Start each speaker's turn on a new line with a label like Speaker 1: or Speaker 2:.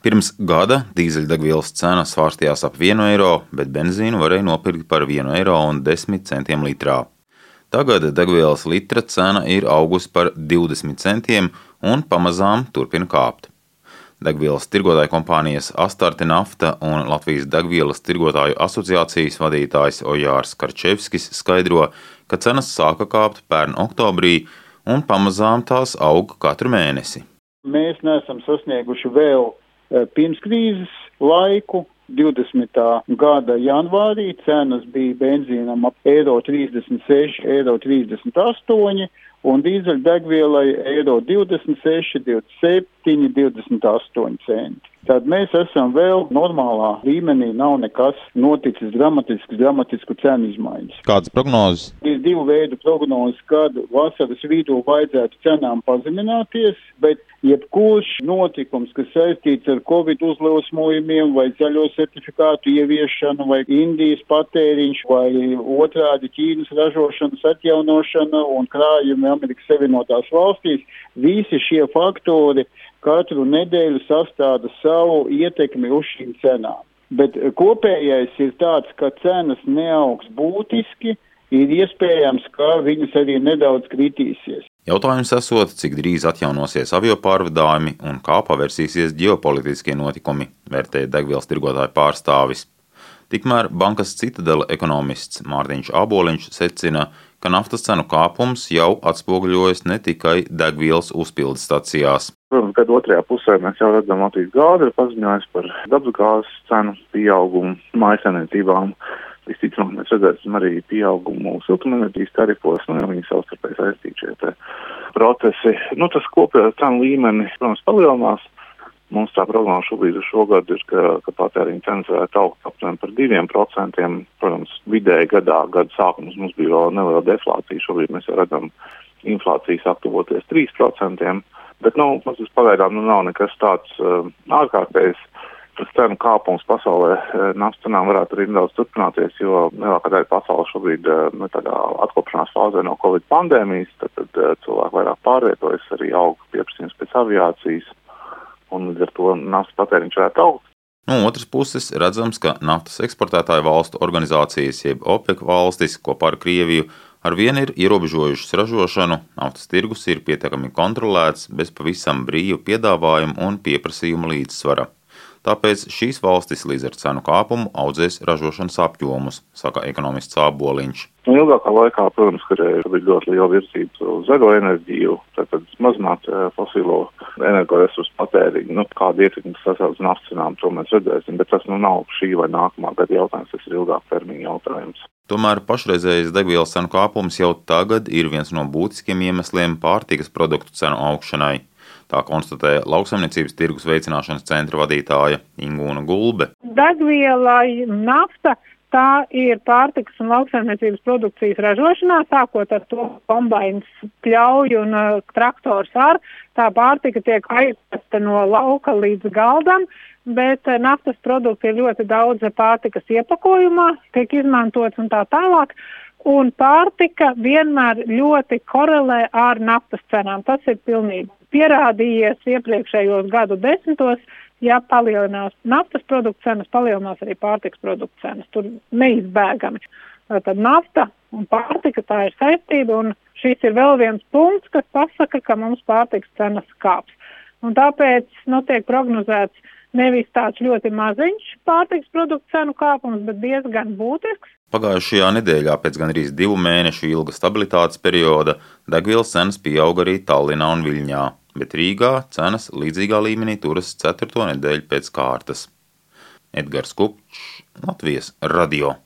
Speaker 1: Pirms gada dīzeļdegvielas cena svārstījās ap 1 eiro, bet benzīnu varēja nopirkt par 1 eiro un 10 centiem litrā. Tagad degvielas litra cena ir augusi par 20 centiem un pamazām turpina kāpt. Degvielas tirgotāju kompānijas Astarte Nafta un Latvijas degvielas tirgotāju asociācijas vadītājs Ojārs Karčevskis skaidro, ka cenas sāka kāpt pērn oktobrī un pamazām tās aug katru mēnesi.
Speaker 2: Mēs neesam sasnieguši vēl Eh, pirmskrīzes laiku. 20. gada janvārī cenas bija benzīnam ap eiro 36, eiro 38 un dīzeļdegvielai eiro 26, 27, 28 centi. Tad mēs esam vēl normālā līmenī, nav nekas noticis dramatisks, dramatisku cenu izmaiņas.
Speaker 1: Kādas prognozes?
Speaker 2: Ir divu veidu prognozes, kad vasaras vidū vajadzētu cenām pazemināties, bet jebkurš notikums, kas saistīts ar Covid uzliesmojumiem vai zaļo certifikātu ieviešanu vai Indijas patēriņš vai otrādi Ķīnas ražošanas atjaunošana un krājumi Amerikas Savienotās valstīs, visi šie faktori katru nedēļu sastāda savu ietekmi uz šīm cenām. Bet kopējais ir tāds, ka cenas neaugs būtiski, ir iespējams, ka viņas arī nedaudz kritīsies.
Speaker 1: Jautājums esot, cik drīz atjaunosies avio pārvadājumi un kā pavērsīsies ģeopolitiskie notikumi, vērtēja degvielas tirgotāju pārstāvis. Tikmēr bankas citadela ekonomists Mārtiņš Aboliņš secina, ka naftas cenu kāpums jau atspoguļojas ne tikai degvielas uzpildes stacijās.
Speaker 3: Protams, gada otrajā pusē mēs jau redzam, Latvijas gāze ir paziņojusi par dabasgāzes cenu pieaugumu mājasēmniecībām. Visticamāk, mēs redzēsim arī pieaugumu siltumenerģijas tarifos, nu, ja viņi savstarpēji saistīti šie procesi. Nu, tas kopējā cenu līmeni, protams, palielinās. Mums tā prognoze šobrīd uz šo gadu ir, ka, ka patēriņa cenas varētu augt aptuveni par diviem procentiem. Protams, vidēji gadā, gada sākumos mums bija vēl neliela deflācija, šobrīd mēs redzam inflācijas aptuvoties 3%. Bet, nu, mums pagaidām nu, nav nekas tāds uh, ārkārtējs. Tas cenu kāpums pasaulē uh, naftas cenām varētu arī nedaudz turpināties, jo lielākā daļa pasaules šobrīd uh, nu, tādā atkopšanās fāzē no Covid pandēmijas, tad, tad uh, cilvēki vairāk pārvietojas, arī aug pieprasījums pēc aviācijas, un līdz ar to naftas patēriņš varētu augt.
Speaker 1: No otras puses, redzams, ka naftas eksportētāju valstu organizācijas, jeb OPEC valstis kopā ar Krieviju, ar vienu ir ierobežojušas ražošanu, naftas tirgus ir pietiekami kontrolēts bez pavisam brīva piedāvājuma un pieprasījuma līdzsvara. Tāpēc šīs valstis līdz ar cenu kāpumu audzēs ražošanas apjomus, saka ekonomists Āboliņš.
Speaker 3: Nu, ilgākā laikā, protams, ka ir ļoti liela virzība uz zaļo enerģiju, tātad mazināt fosilo energoresursu patēriņu. Nu, kāda ietekme tas sasauc uz naftas cenām, to mēs redzēsim, bet tas nu nav šī vai nākamā gada jautājums, tas ir ilgāk termiņa jautājums.
Speaker 1: Tomēr pašreizējais degvielas cenu kāpums jau tagad ir viens no būtiskiem iemesliem pārtikas produktu cenu augšanai. Tā konstatēja lauksaimniecības tirgus veicināšanas centra vadītāja Ingūna Gulbe.
Speaker 4: Degviela, nafta. Tā ir pārtikas un lauksaimniecības produkcijas ražošanā, sākot ar to kombinācijas pļauju un uh, traktors ar. Tā pārtika tiek aizvesta no lauka līdz galdam, bet uh, naftas produkti ir ļoti daudz pārtikas iepakojumā, tiek izmantots un tā tālāk. Un pārtika vienmēr ļoti korelē ar naftas cenām. Tas ir pilnīgi pierādījies iepriekšējos gadu desmitos, ja palielinās naftas produktu cenas, palielinās arī pārtiks produktu cenas. Tur neizbēgami. Tad nafta un pārtika tā ir saistība, un šis ir vēl viens punkts, kas pasaka, ka mums pārtiks cenas kāps. Un tāpēc nu, tiek prognozēts nevis tāds ļoti maziņš pārtiks produktu cenu kāpums, bet diezgan būtisks.
Speaker 1: Pagājušajā nedēļā pēc gandrīz divu mēnešu ilga stabilitātes perioda degvielas cenas pieauga arī Tallinā un Viļņā bet Rīgā cenas līdzīgā līmenī turas ceturto nedēļu pēc kārtas. Edgars Kupčs, Latvijas radio.